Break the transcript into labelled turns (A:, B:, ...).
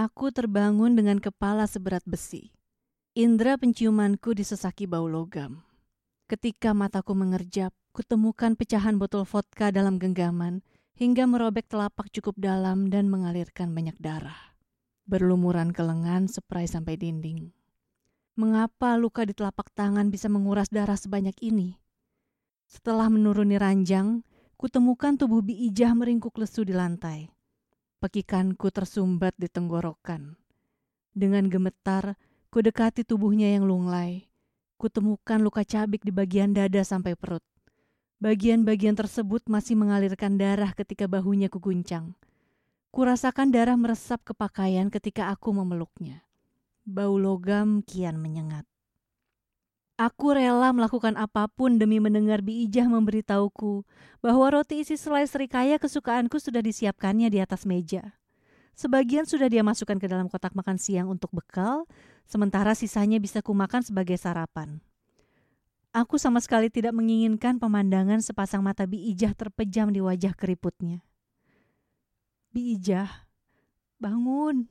A: Aku terbangun dengan kepala seberat besi. Indra penciumanku disesaki bau logam. Ketika mataku mengerjap, kutemukan pecahan botol vodka dalam genggaman hingga merobek telapak cukup dalam dan mengalirkan banyak darah. Berlumuran ke lengan, seprai sampai dinding. Mengapa luka di telapak tangan bisa menguras darah sebanyak ini? Setelah menuruni ranjang, kutemukan tubuh Bi Ijah meringkuk lesu di lantai. Pekikanku tersumbat di tenggorokan. Dengan gemetar, ku dekati tubuhnya yang lunglai. Kutemukan luka cabik di bagian dada sampai perut. Bagian-bagian tersebut masih mengalirkan darah ketika bahunya kuguncang. Kurasakan darah meresap ke pakaian ketika aku memeluknya. Bau logam kian menyengat. Aku rela melakukan apa pun demi mendengar Bi Ijah memberitahuku bahwa roti isi selai serikaya kesukaanku sudah disiapkannya di atas meja. Sebagian sudah dia masukkan ke dalam kotak makan siang untuk bekal, sementara sisanya bisa kumakan sebagai sarapan. Aku sama sekali tidak menginginkan pemandangan sepasang mata Bi Ijah terpejam di wajah keriputnya. Bi Ijah, bangun.